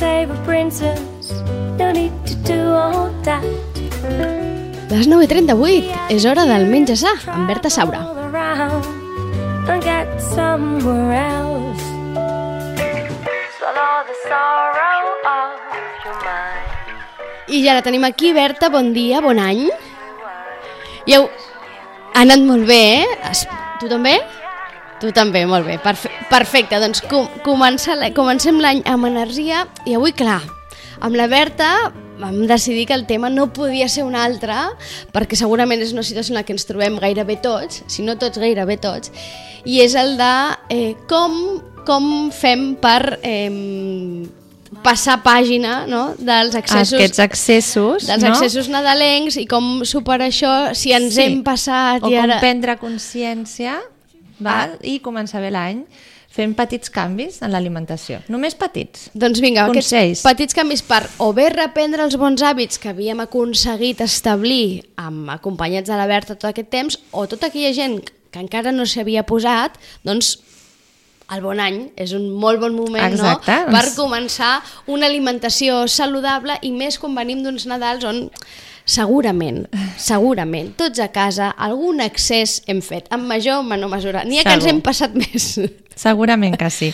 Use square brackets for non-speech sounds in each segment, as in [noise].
save a princess. No need to do all that. Les 9.38, és hora del menja sa, amb Berta Saura. And get somewhere else. Swallow the sorrow of your mind. I ja la tenim aquí, Berta, bon dia, bon any. I heu... Ha anat molt bé, eh? Tu també? Tu també, molt bé. Perfe perfecte, doncs com comencem l'any amb energia i avui, clar, amb la Berta vam decidir que el tema no podia ser un altre perquè segurament és una situació en la que ens trobem gairebé tots, si no tots, gairebé tots, i és el de eh, com, com fem per eh, passar pàgina no? dels accessos Aquests accessos, dels no? accessos nadalencs i com superar això si ens Sí. hem passat o i ara... com prendre consciència val? i començar bé l'any fent petits canvis en l'alimentació. Només petits. Doncs vinga, Consells. aquests petits canvis per o bé reprendre els bons hàbits que havíem aconseguit establir amb acompanyats de la Berta tot aquest temps o tota aquella gent que encara no s'havia posat, doncs el bon any és un molt bon moment Exacte, no? per doncs- començar una alimentació saludable i més quan venim d'uns Nadals on segurament, segurament, tots a casa algun excés hem fet, en major o menor mesura. N'hi ha que ens Segur. hem passat més. Segurament que sí.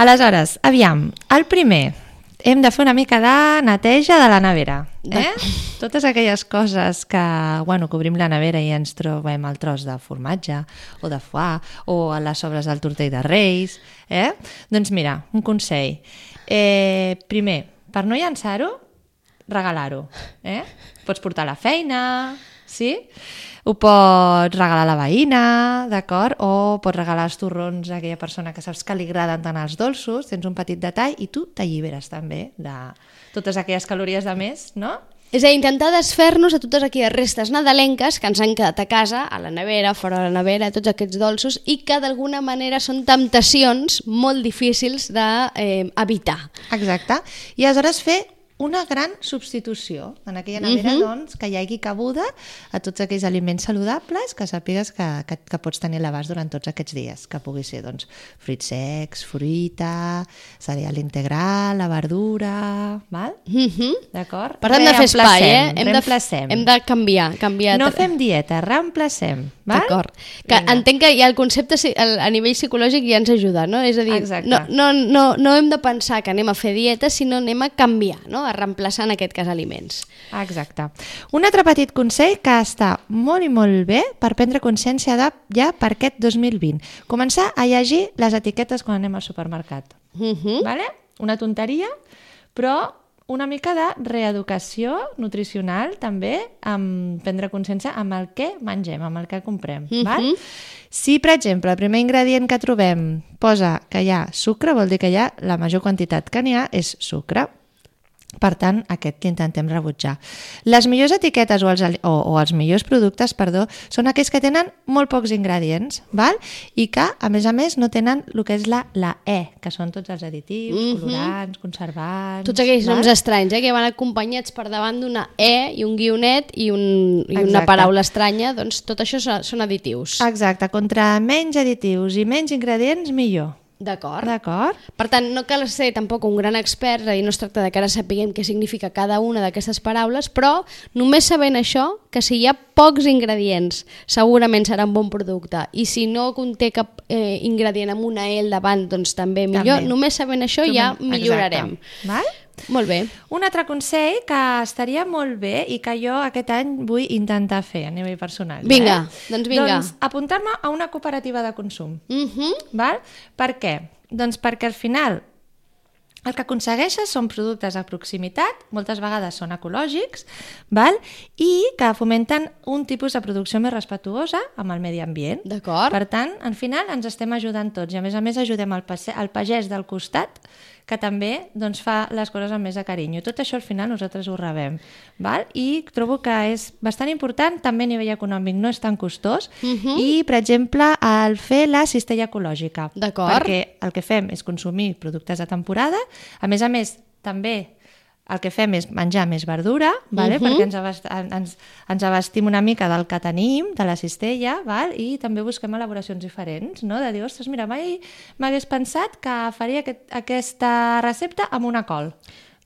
Aleshores, aviam, el primer, hem de fer una mica de neteja de la nevera. Eh? Totes aquelles coses que, bueno, que obrim la nevera i ens trobem el tros de formatge o de foie o a les sobres del tortell de Reis. Eh? Doncs mira, un consell. Eh, primer, per no llançar-ho, regalar-ho. Eh? Pots portar a la feina, sí? Ho pots regalar a la veïna, d'acord? O pots regalar els torrons a aquella persona que saps que li agraden tant els dolços, tens un petit detall i tu t'alliberes també de totes aquelles calories de més, no? És a dir, intentar desfer-nos de totes aquelles restes nadalenques que ens han quedat a casa, a la nevera, fora de la nevera, tots aquests dolços, i que d'alguna manera són temptacions molt difícils d'evitar. Eh, evitar. Exacte. I aleshores fer una gran substitució en aquella nevera, Mhm. doncs, que hi hagi cabuda a tots aquells aliments saludables que sàpigues que, que, que pots tenir a l'abast durant tots aquests dies, que pugui ser, doncs, fruits secs, fruita, cereal integral, la verdura, val? Mm -hmm. D'acord? Per tant, de fer espai, eh? Hem de. Hem de canviar. canviar No fem dieta, reemplacem, val? D'acord. Que entenc que ja el concepte a nivell psicològic ja ens ajuda, no? És a dir, Exacte. no, no, no, no hem de pensar que anem a fer dieta, sinó anem a canviar, no? A reemplaçar en aquest cas aliments. Exacte. Un altre petit consell que està molt i molt bé per prendre consciència de ja per aquest 2020. Començar a llegir les etiquetes quan anem al supermercat. Mm -hmm. Vale? Una tonteria, però una mica de reeducació nutricional també, amb prendre consciència amb el que mengem, amb el que comprem. Mhm. val? Si, per exemple, el primer ingredient que trobem posa que hi ha sucre, vol dir que hi ha la major quantitat que n'hi ha és sucre. Per tant, aquest l'intentem rebutjar. Les millors etiquetes o els, o, o els millors productes perdó, són aquells que tenen molt pocs ingredients val? i que, a més a més, no tenen el que és la, la E, que són tots els additius, Mhm. colorants, conservants... Tots aquells val? noms estranys, eh, que van acompanyats per davant d'una E i un guionet i, un, i una paraula estranya, doncs tot això són additius. Exacte, contra menys additius i menys ingredients, millor. D'acord. D'acord? Per tant, no cal ser tampoc un gran expert, és a dir, no es tracta de que ara sapiguem què significa cada una d'aquestes paraules, però només sabent això, que si hi ha pocs ingredients, segurament serà un bon producte, i si no conté cap eh, ingredient amb una al davant, doncs també millor. També. Només sabent això ja Exacte. millorarem. Val? Molt bé. Un altre consell que estaria molt bé i que jo aquest any vull intentar fer a nivell personal. Vinga, eh? doncs vinga. Doncs apuntar-me a una cooperativa de consum. Uh -huh. Val? Per què? Doncs perquè al final el que aconsegueixes són productes a proximitat, moltes vegades són ecològics, val? i que fomenten un tipus de producció més respectuosa amb el medi ambient. D'acord. Per tant, al final ens estem ajudant tots i a més a més ajudem el, el pagès del costat que també doncs, fa les coses amb més de carinyo. Tot això al final nosaltres ho rebem. Val? I trobo que és bastant important, també a nivell econòmic no és tan costós, uh -huh. i per exemple el fer la cistella ecològica. D'acord. Perquè el que fem és consumir productes de temporada, a més a més també el que fem és menjar més verdura, vale? uh -huh. perquè ens, abast ens, ens abastim una mica del que tenim, de la cistella, val? i també busquem elaboracions diferents, no? de dir, ostres, mira, mai m'hagués pensat que faria aquest, aquesta recepta amb una col.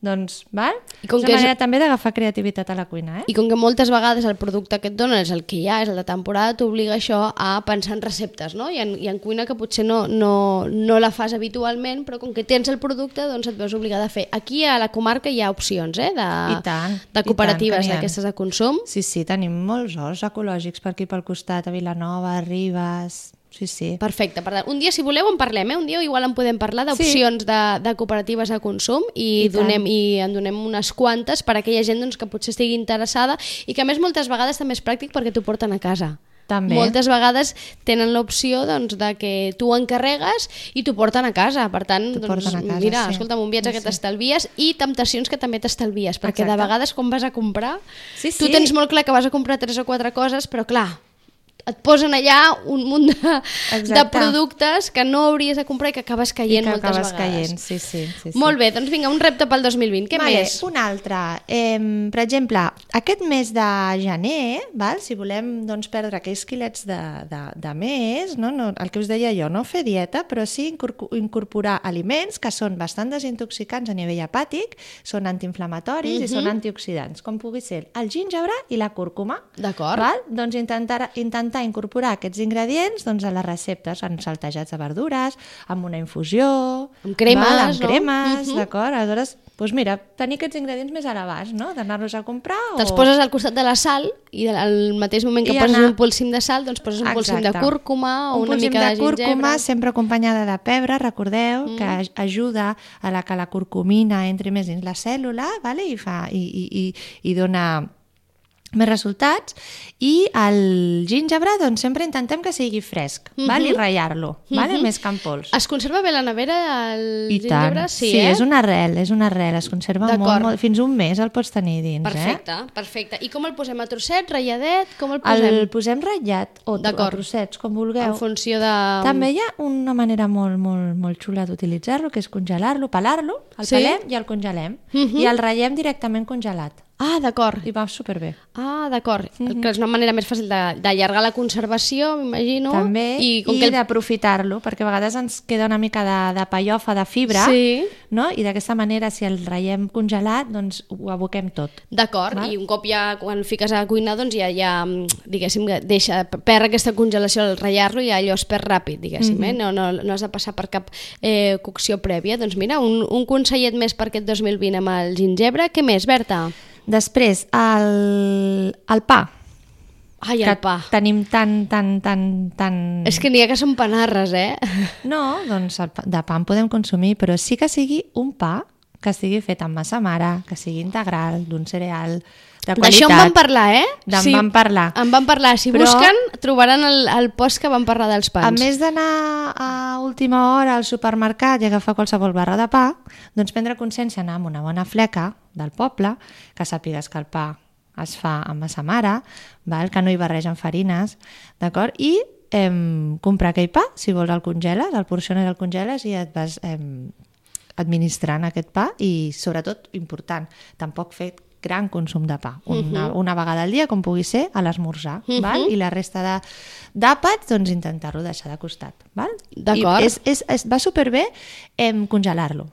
Doncs, val? I com és que una és- manera també d'agafar creativitat a la cuina, eh? I com que moltes vegades el producte que et donen és el que hi ha, és el de temporada, t'obliga això a pensar en receptes, no? I en, i en cuina que potser no, no, no la fas habitualment, però com que tens el producte, doncs et veus obligada a fer. Aquí a la comarca hi ha opcions, eh? De, I tant, de cooperatives que d'aquestes de consum. Sí, sí, tenim molts horts ecològics per aquí pel costat, a Vilanova, a Ribes... Sí, sí. Perfecte. Per tant, un dia, si voleu, en parlem, eh? Un dia igual en podem parlar d'opcions de, de cooperatives de consum i, I tant. donem, i en donem unes quantes per a aquella gent doncs, que potser estigui interessada i que a més moltes vegades també és pràctic perquè t'ho porten a casa. També. Moltes vegades tenen l'opció doncs, de que tu encarregues i t'ho porten a casa. Per tant, doncs, casa, mira, sí. escolta'm, un viatge Sí, que sí. t'estalvies i temptacions que també t'estalvies, perquè de Exacte. vegades quan vas a comprar, Sí, tu sí. tens molt clar que vas a comprar tres o quatre coses, però clar, et posen allà un munt de, de productes que no hauries de comprar i que acabes I caient que moltes acabes vegades. caient, sí, sí. sí, sí. Molt bé, doncs vinga, un repte pel 2020. Què vale, més? Un altre. Eh, per exemple, aquest mes de gener, val, si volem doncs, perdre aquells quilets de, de, de més, no? No, el que us deia jo, no fer dieta, però sí incorpo- incorporar aliments que són bastant desintoxicants a nivell hepàtic, són antiinflamatoris Mhm. i són antioxidants, com pugui ser el gingebre i la cúrcuma. D'acord. Doncs intentar, intentar incorporar aquests ingredients doncs, a les receptes, en saltejats de verdures, amb una infusió... Amb cremes, val? amb no? cremes, Mhm. d'acord? Aleshores, doncs mira, tenir aquests ingredients més a l'abast, no? D'anar-los a comprar o... Te'ls poses al costat de la sal i al mateix moment que I poses anar- un polsim de sal, doncs poses un polsim de Exacte. cúrcuma o un una mica de, de cúrcuma gingebre. sempre acompanyada de pebre, recordeu, mm. que aj- ajuda a la que la curcumina entri més dins la cèl·lula vale? I, fa, i, i, i, i dona més resultats i el gingebre doncs sempre intentem que sigui fresc mm -hmm. val? i ratllar-lo, vale? més que en pols Es conserva bé la nevera el I gingebre? tant, Sí, sí, eh? és una arrel, és una arrel, es conserva molt, molt, fins un mes el pots tenir dins, Perfecte, eh? perfecte. I com el posem? A trossets, ratlladet? Com el posem? El posem ratllat o a trossets, com vulgueu. En funció de... També hi ha una manera molt, molt, molt xula d'utilitzar-lo, que és congelar-lo, pelar-lo, el Sí? pelem i el congelem. Mhm. I el ratllem directament congelat. Ah, d'acord. I va superbé. Ah, d'acord. Que és una manera més fàcil de- d'allargar la conservació, m'imagino. També, I, com i que el... d'aprofitar-lo, perquè a vegades ens queda una mica de, de pallofa, de fibra, Sí. no? i d'aquesta manera, si el ratllem congelat, doncs ho aboquem tot. D'acord, i un cop ja, quan el fiques a cuinar, doncs ja, ja mm, diguéssim, que deixa, perd aquesta congelació al ratllar-lo i allò es perd ràpid, diguéssim, Mhm. eh? no, no, no has de passar per cap eh, cocció prèvia. Doncs mira, un, un consellet més per aquest 2020 amb el gingebre. Què més, Berta? Després, el, el pa. Ai, que el pa. tenim tan, tan, tan, tan... És que n'hi ha que són panarres, eh? [laughs] No, doncs el pa, de pa en podem consumir, però sí que sigui un pa que estigui fet amb massa mare, que sigui integral, d'un cereal de qualitat. D'això en vam parlar, eh? D'en vam parlar. En vam parlar. Si Però- busquen, trobaran el, el post que vam parlar dels pans. A més d'anar a última hora al supermercat i agafar qualsevol barra de pa, doncs prendre consciència anar amb una bona fleca del poble, que sàpigues que el pa es fa amb massa mare, val? que no hi barregen farines, d'acord? I em, comprar aquell pa, si vols el congeles, el porciones, el congeles i et vas em, administrant aquest pa i, sobretot, important, tampoc fer gran consum de pa. Una, una vegada al dia, com pugui ser, a l'esmorzar, val? I la resta d'àpats, doncs intentar-lo deixar de costat, val? D'acord. És, és, és, va superbé congelar-lo?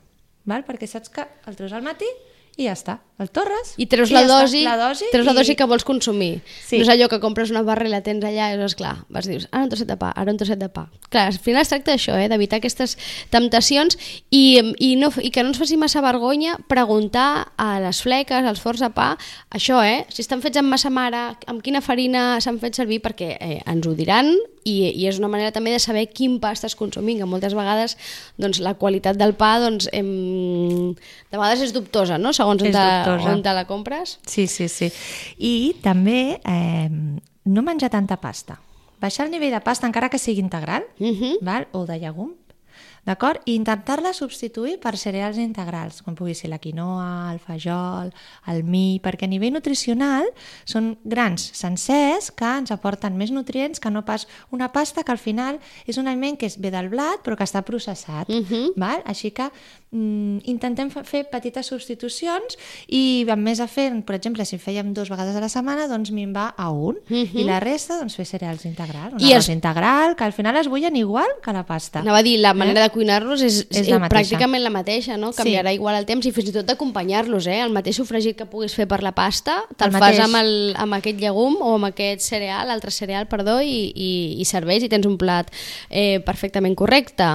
Perquè saps que el treus al matí i ja està. El torres I treus i la, ja està. dosi, la dosi, treus la i- dosi que vols consumir. Sí. No és allò que compres una barra i la tens allà i és clar, vas dius, ara un trosset de pa, ara un trosset de pa. Clar, al final es tracta d'això, eh, d'evitar aquestes temptacions i, i, no, i que no ens faci massa vergonya preguntar a les fleques, als forns de pa, això, eh, si estan fets amb massa mare, amb quina farina s'han fet servir, perquè eh, ens ho diran i, i és una manera també de saber quin pa estàs consumint, que moltes vegades doncs, la qualitat del pa doncs, em, de vegades és dubtosa, no? segons on, És dubtosa. on te la compres. Sí, sí, sí. I també eh, no menjar tanta pasta. Baixar el nivell de pasta, encara que sigui integral, Mhm. val? o de llegum, d'acord? I intentar-la substituir per cereals integrals, com pugui ser la quinoa, el fajol, el mi, perquè a nivell nutricional són grans sencers que ens aporten més nutrients que no pas una pasta que al final és un aliment que és ve del blat però que està processat. Mhm. val? Així que mm, intentem fer petites substitucions i a més a fer, per exemple, si fèiem dues vegades a la setmana, doncs minvar a un i la resta doncs fer cereals integrals. Un I es- integral, que al final es bullen igual que la pasta. Anava a dir, la manera de cuinar-los és, És és, la mateixa. pràcticament la mateixa, no? Sí. Canviarà igual el temps i fins i tot d'acompanyar-los, eh? El mateix sofregit que puguis fer per la pasta, te'l El fas mateix. amb, el, amb aquest llegum o amb aquest cereal, altre cereal, perdó, i, i, i serveix i tens un plat eh, perfectament correcte.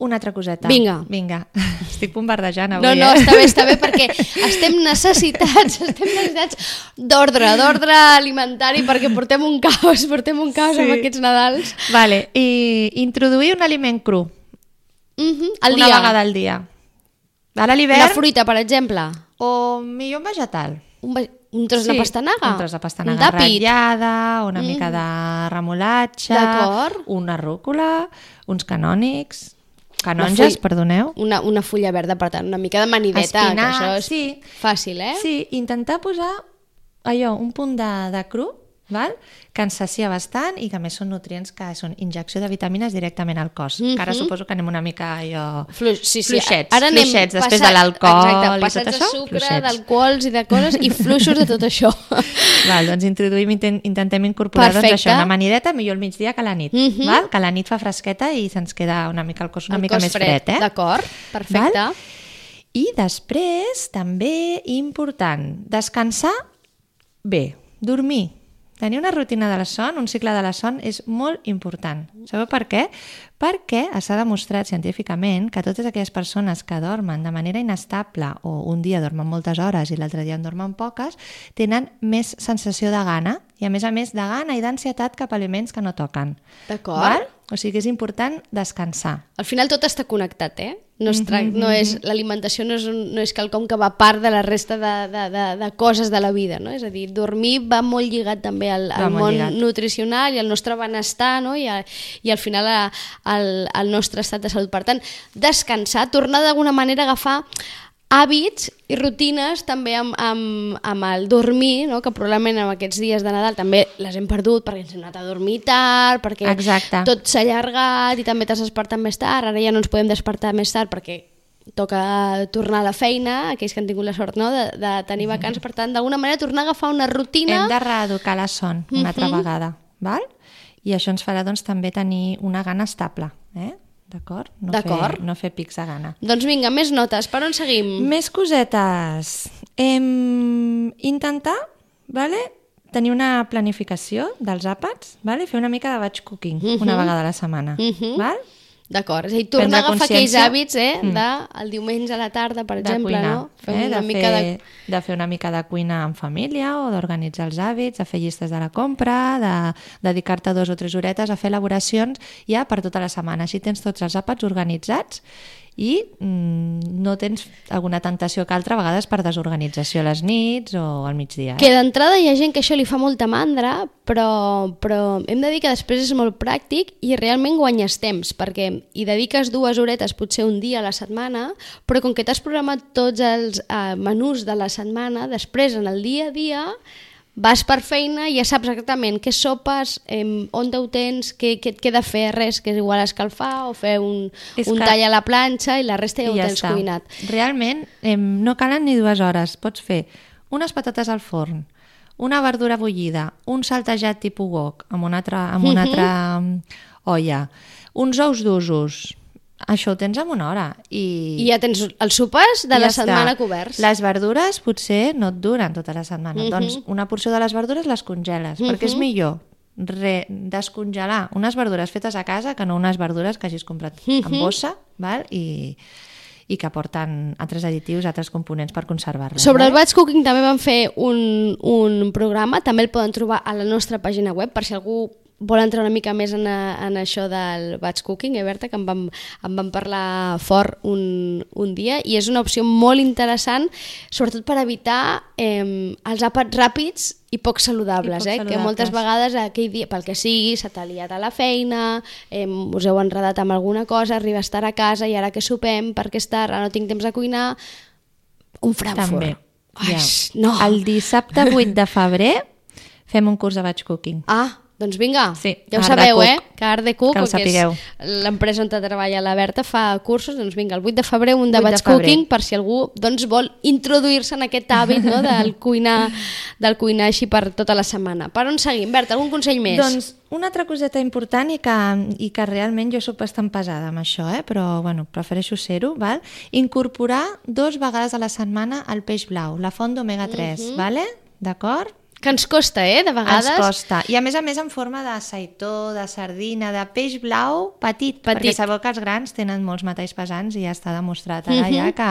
Una altra coseta. Vinga. Vinga. [laughs] Estic bombardejant avui, No, no, eh? està bé, està bé, [laughs] perquè estem necessitats, [laughs] estem necessitats d'ordre, d'ordre alimentari, perquè portem un caos, portem un caos Sí. amb aquests Nadals. Vale, i introduir un aliment cru. Mm -hmm. El una dia, vegada al dia. Ara a una l'hivern, fruita, per exemple, o millor un vegetal. un, ve- un tros de pastanaga, Un tros de pastanaga un ratllada, una mica de remolatge, una rúcula, uns canònics, canonges, Una full- perdoneu. Una, una fulla verda, per tant, una mica de manideta, Espinac, que això és sí. fàcil, eh? Sí, intentar posar allò, un punt de, de cru, val? que ens sacia bastant i que més són nutrients que són injecció de vitamines directament al cos. Mm -hmm. Que ara suposo que anem una mica allò... Flu sí, sí. Fluixets, Ara anem fluixets després passat- de l'alcohol i tot això, de sucre, d'alcohols i de coses, i [laughs] fluixos de tot això. Val, doncs introduïm, inten- intentem incorporar doncs, això, una manideta, millor al migdia que a la nit. Mhm. val? Que la nit fa fresqueta i se'ns queda una mica el cos una El mica cos més fred. eh? D'acord, perfecte. Val? I després, també important, descansar bé, dormir. Tenir una rutina de la son, un cicle de la son, és molt important. Sabeu per què? Perquè s'ha demostrat científicament que totes aquelles persones que dormen de manera inestable o un dia dormen moltes hores i l'altre dia en dormen poques, tenen més sensació de gana i a més a més de gana i d'ansietat cap a aliments que no toquen. D'acord. O sigui que és important descansar. Al final tot està connectat, eh? No, es trac... no és l'alimentació no és, un, no és quelcom que va part de la resta de, de, de, de coses de la vida, no? És a dir, dormir va molt lligat també al, al món lligat. nutricional i al nostre benestar, no? I, a, i al final a, al, al nostre estat de salut. Per tant, descansar, tornar d'alguna manera a agafar hàbits i rutines també amb, amb, amb el dormir, no? que probablement en aquests dies de Nadal també les hem perdut perquè ens hem anat a dormir tard, perquè Exacte. tot s'ha allargat i també t'has despertat més tard, ara ja no ens podem despertar més tard perquè toca tornar a la feina, aquells que han tingut la sort no? de, de tenir vacances, per tant, d'alguna manera tornar a agafar una rutina... Hem de reeducar la son una altra vegada, val? I això ens farà doncs, també tenir una gana estable, eh? D'acord? No, D'acord. no fer pics de gana. Doncs vinga, més notes, per on seguim? Més cosetes. Em... Intentar, vale? tenir una planificació dels àpats, vale? fer una mica de batch cooking una vegada a la setmana. Mhm. val? D'acord, és a dir, tornar a agafar aquells hàbits eh, Mm. de, el diumenge a la tarda, per de exemple, cuinar, no? Fer eh? una de, mica fer, de... de fer una mica de cuina en família o d'organitzar els hàbits, de fer llistes de la compra, de dedicar-te dos o tres horetes a fer elaboracions ja per tota la setmana. Així tens tots els àpats organitzats i mm, no tens alguna tentació que altra, a vegades per desorganització a les nits o al migdia. Eh? Que d'entrada hi ha gent que això li fa molta mandra, però, però hem de dir que després és molt pràctic i realment guanyes temps, perquè hi dediques dues horetes, potser un dia a la setmana, però com que t'has programat tots els eh, menús de la setmana, després en el dia a dia vas per feina i ja saps exactament què sopes, eh, on ho tens, què, què et queda fer, res, que és igual escalfar o fer un, És un que- tall a la planxa i la resta ja ho tens està. cuinat. Realment, eh, no calen ni dues hores. Pots fer unes patates al forn, una verdura bullida, un saltejat tipus wok amb una altra, amb una altra mm, olla, uns ous d'usos, això ho tens en una hora. I, I ja tens els sopars de i la ja setmana està. coberts. Les verdures potser no et duren tota la setmana. Doncs una porció de les verdures les congeles, perquè és millor re, descongelar unes verdures fetes a casa que no unes verdures que hagis comprat en bossa val? I, i que porten altres additius, altres components per conservar-les. Sobre el batch cooking també vam fer un, un programa, també el poden trobar a la nostra pàgina web, per si algú vol entrar una mica més en, a, en això del batch cooking, eh, Berta, que en vam, en vam parlar fort un, un dia, i és una opció molt interessant, sobretot per evitar eh, els àpats ràpids i poc saludables, I poc eh? que saludables. moltes vegades aquell dia, pel que sigui, se t'ha liat a la feina, eh, us heu enredat amb alguna cosa, arriba a estar a casa i ara que sopem, perquè és tard, ara no tinc temps de cuinar, un Frankfurt. També. Ai, Ja. no. El dissabte 8 de febrer fem un curs de batch cooking. Ah, doncs vinga, Sí, ja ho Art sabeu, Cook. eh? Que Art de Cook, Que que és l'empresa on treballa la Berta, fa cursos, doncs vinga, el 8 de febrer un de 8 de cooking, per si algú doncs, vol introduir-se en aquest hàbit no? [laughs] del, cuinar, del cuinar així per tota la setmana. Per on seguim? Berta, algun consell més? Doncs una altra coseta important i que, i que realment jo sóc bastant pesada amb això, eh? però bueno, prefereixo ser-ho, val? incorporar dos vegades a la setmana el peix blau, la font d'omega 3, vale? d'acord? Que ens costa, eh, de vegades. Ens costa. I a més a més en forma de saitó, de sardina, de peix blau petit, Petit. perquè sabeu que els grans tenen molts metalls pesants i ja està demostrat ara ja que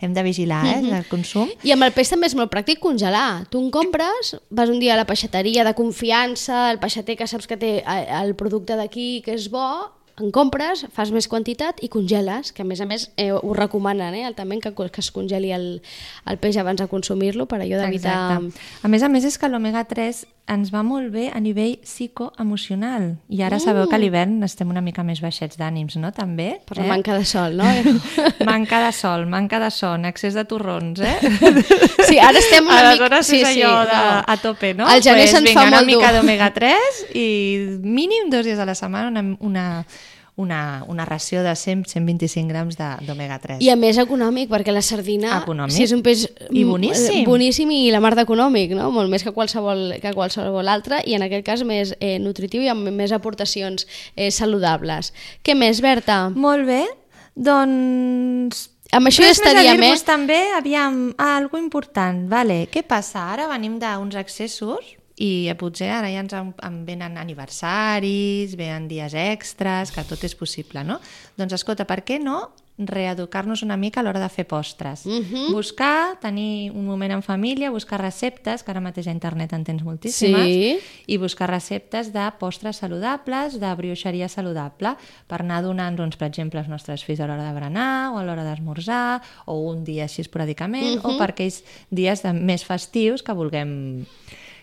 hem de vigilar eh, el consum. I amb el peix també és molt pràctic congelar. Tu en compres, vas un dia a la peixateria de confiança, el peixater que saps que té eh, el producte d'aquí que és bo, en compres, fas més quantitat i congeles, que a més a més eh, ho recomanen, eh, altament que, que es congeli el, el peix abans de consumir-lo per allò d'evitar... A més a més és que l'omega 3 ens va molt bé a nivell psicoemocional i ara sabeu que a l'hivern estem una mica més baixets d'ànims, no? També. Per la manca de sol, no? [laughs] manca de sol, manca de son, excés de torrons, eh? [laughs] Sí, ara estem una mica... Aleshores sí, és sí, allò de, no. a tope, no? El gener Pues se'ns vinga, fa una molt mica dur. d'omega 3 i mínim dos dies a la setmana una, una, una, una ració de 100-125 grams de- d'omega 3. I a més econòmic, perquè la sardina Econòmic. si és un peix I boníssim. boníssim i la mar d'econòmic, no? molt més que qualsevol, que qualsevol altre, i en aquest cas més eh, nutritiu i amb més aportacions eh, saludables. Què més, Berta? Molt bé, doncs... Amb això ja Res més a estaríem, dir-vos eh? també, aviam, ah, algo important, vale. Què passa? Ara venim d'uns accessos i eh, potser ara ja ens en, en venen aniversaris, venen dies extras, que tot és possible, no? Doncs escolta, per què no reeducar-nos una mica a l'hora de fer postres. Mhm. Buscar, tenir un moment en família, buscar receptes, que ara mateix a internet en tens moltíssimes, Sí. i buscar receptes de postres saludables, de brioixeria saludable, per anar donant, doncs, per exemple, als nostres fills a l'hora de berenar, o a l'hora d'esmorzar, o un dia així esporàdicament, o per aquells dies de, més festius que vulguem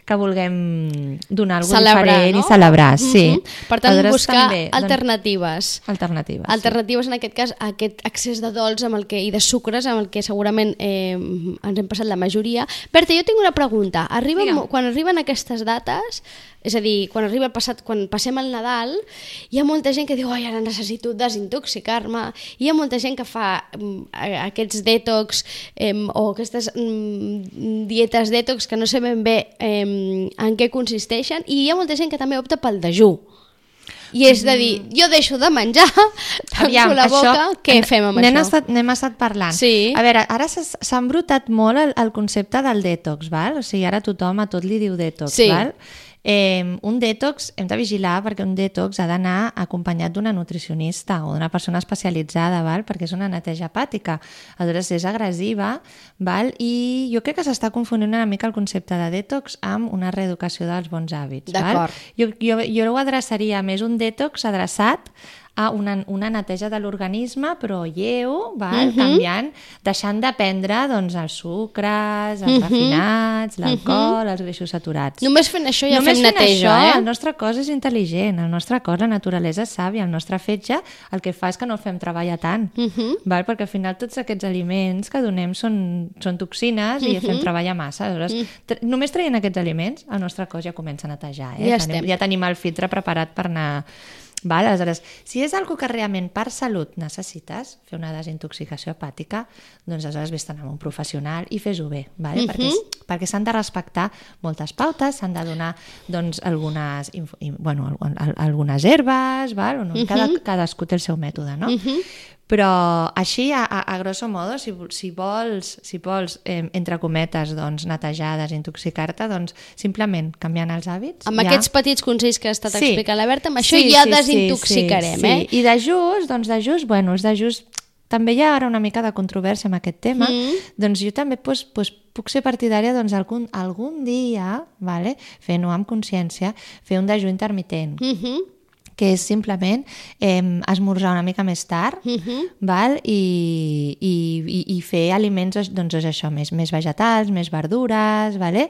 que vulguem donar alguna Celebrar, diferent no? i celebrar, sí. Mhm. Per tant, Aleshores, buscar també, doncs, alternatives. alternatives. sí. Alternatives, en aquest cas, a aquest accés de dolç amb el que, i de sucres amb el que segurament eh, ens hem passat la majoria. Berta, jo tinc una pregunta. Arriba, Digue'm. quan arriben aquestes dates, és a dir, quan arriba el passat, quan passem el Nadal, hi ha molta gent que diu, ai, ara necessito desintoxicar-me, hi ha molta gent que fa mm, aquests detox eh, o aquestes mm, dietes detox que no sé ben bé eh, en què consisteixen, i hi ha molta gent que també opta pel dejú. I és de dir, jo deixo de menjar, [laughs] tanco la boca, què fem amb n'hem això? Estat, n'hem estat parlant. Sí. A veure, ara s'ha embrutat molt el, el concepte del detox, val? O sigui, ara tothom a tot li diu detox, Sí. val? Eh, un detox, hem de vigilar perquè un detox ha d'anar acompanyat d'una nutricionista o d'una persona especialitzada, val? perquè és una neteja hepàtica. Aleshores, és agressiva, val? i jo crec que s'està confonent una mica el concepte de detox amb una reeducació dels bons hàbits. val? Jo, jo, jo ho adreçaria més un detox adreçat a una, una neteja de l'organisme, però lleu, val? Mhm. canviant, deixant de prendre doncs, els sucres, els refinats, l'alcohol, els greixos saturats. Mhm. Només fent això ja Només fem neteja, això, eh? el nostre cos és intel·ligent, el nostre cos, la naturalesa és sàvia, el nostre fetge el que fa és que no el fem treballar tant, Mhm. val? perquè al final tots aquests aliments que donem són, són toxines i Mhm. els fem treballar massa. Aleshores, tra només traient aquests aliments, el nostre cos ja comença a netejar. Eh? Ja tenim, ja tenim el filtre preparat per anar... Val? Aleshores, si és algo que realment per salut necessites, fer una desintoxicació hepàtica, doncs aleshores vés amb un professional i fes-ho bé, vale? perquè, és- perquè s'han de respectar moltes pautes, s'han de donar doncs, algunes, bueno, al- al- algunes herbes, val? O no? Cada, cadascú té el seu mètode, no? Però així, a, a, a grosso modo, si, si vols, si vols eh, entre cometes, doncs, netejar, desintoxicar-te, doncs simplement canviant els hàbits. Amb ja... aquests petits consells que ha estat explicant la Berta, amb això Sí, ja sí, sí, desintoxicarem, sí, eh? Sí. I de just, doncs de just, bueno, és de just també hi ha ara una mica de controvèrsia amb aquest tema, Mm. doncs jo també pues, pues, puc ser partidària doncs, algun, algun dia, vale, fent-ho amb consciència, fer un dejú intermitent, Uh -huh. Que és simplement eh, esmorzar una mica més tard Uh -huh. val? I, i, i, i fer aliments doncs, és això, més, més vegetals, més verdures, vale?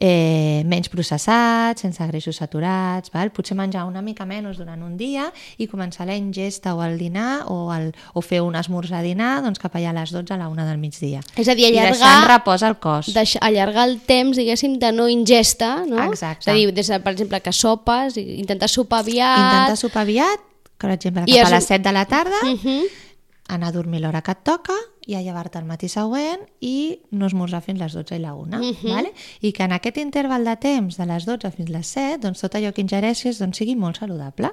eh, menys processats, sense greixos saturats, val? potser menjar una mica menys durant un dia i començar la ingesta o el dinar o, el, o fer un esmorzar dinar doncs, cap allà a les 12 a la 1 del migdia. És a dir, I deixar allargar, repòs el cos. deix, allargar el temps, diguéssim, de no ingesta, no? Exacte. És a dir, des de, per exemple, que sopes, i intentar sopar aviat... Intentar sopar aviat, per exemple, I cap és a les un- 7 de la tarda, Uh -huh. anar a dormir l'hora que et toca i a llevar-te el matí següent i no esmorzar fins les 12 i la 1. Mhm. vale? I que en aquest interval de temps, de les 12 fins les 7, doncs tot allò que ingereixis doncs, sigui molt saludable.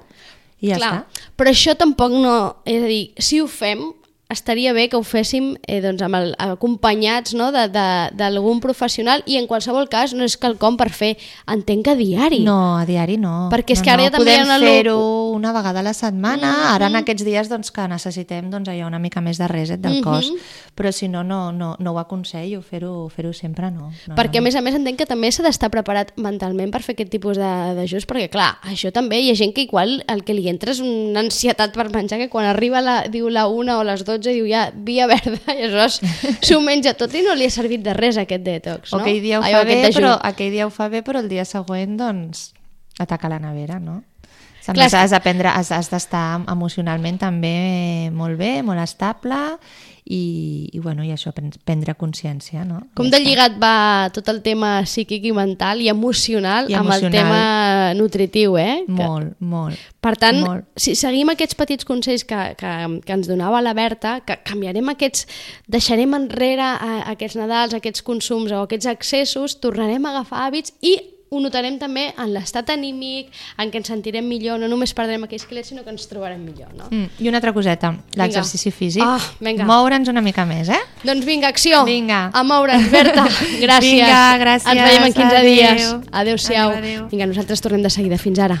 I ja Clar, està. però això tampoc no... És a dir, si ho fem, estaria bé que ho féssim eh, doncs, amb el, acompanyats no, d'algun professional i en qualsevol cas no és quelcom per fer, entenc que a diari. No, a diari no. Perquè és no, que ara no, ja també podem una fer-ho una vegada a la setmana, ara en aquests dies doncs, que necessitem doncs, allò una mica més de reset del cos, però si no, no, no, no ho aconsello, fer-ho fer sempre no. no Perquè, a no. més a més, entenc que també s'ha d'estar preparat mentalment per fer aquest tipus de- d'ajust, perquè, clar, això també hi ha gent que igual el que li entra és una ansietat per menjar, que quan arriba la, diu la una o les 12 diu ja via verda, [laughs] i aleshores s'ho menja tot i no li ha servit de res aquest detox, no? Aquell dia ho Ai, fa bé, però aquell dia ho fa bé, però el dia següent, doncs, ataca la nevera, no? Clar, has d'aprendre, has, has d'estar emocionalment també molt bé, molt estable i, i, bueno, i això, pren- prendre consciència, no? Com de lligat va tot el tema psíquic i mental i emocional, I amb el emocional. tema nutritiu, eh? Que- Molt, molt. Per tant, Molt. si seguim aquests petits consells que, que, que ens donava la Berta, que canviarem aquests, deixarem enrere eh, aquests Nadals, aquests consums o aquests excessos, tornarem a agafar hàbits i ho notarem també en l'estat anímic, en què ens sentirem millor, no només perdrem aquells quilets, sinó que ens trobarem millor, no? Mm, I una altra coseta, l'exercici físic. Ah, vinga. Moure'ns una mica més, eh? Doncs vinga, acció! Vinga. A moure'ns, Berta! [laughs] Gràcies! Vinga, gràcies. Ens veiem en 15 Adéu. dies. Adéu-siau. Adéu, adéu. Vinga, nosaltres tornem de seguida. Fins ara.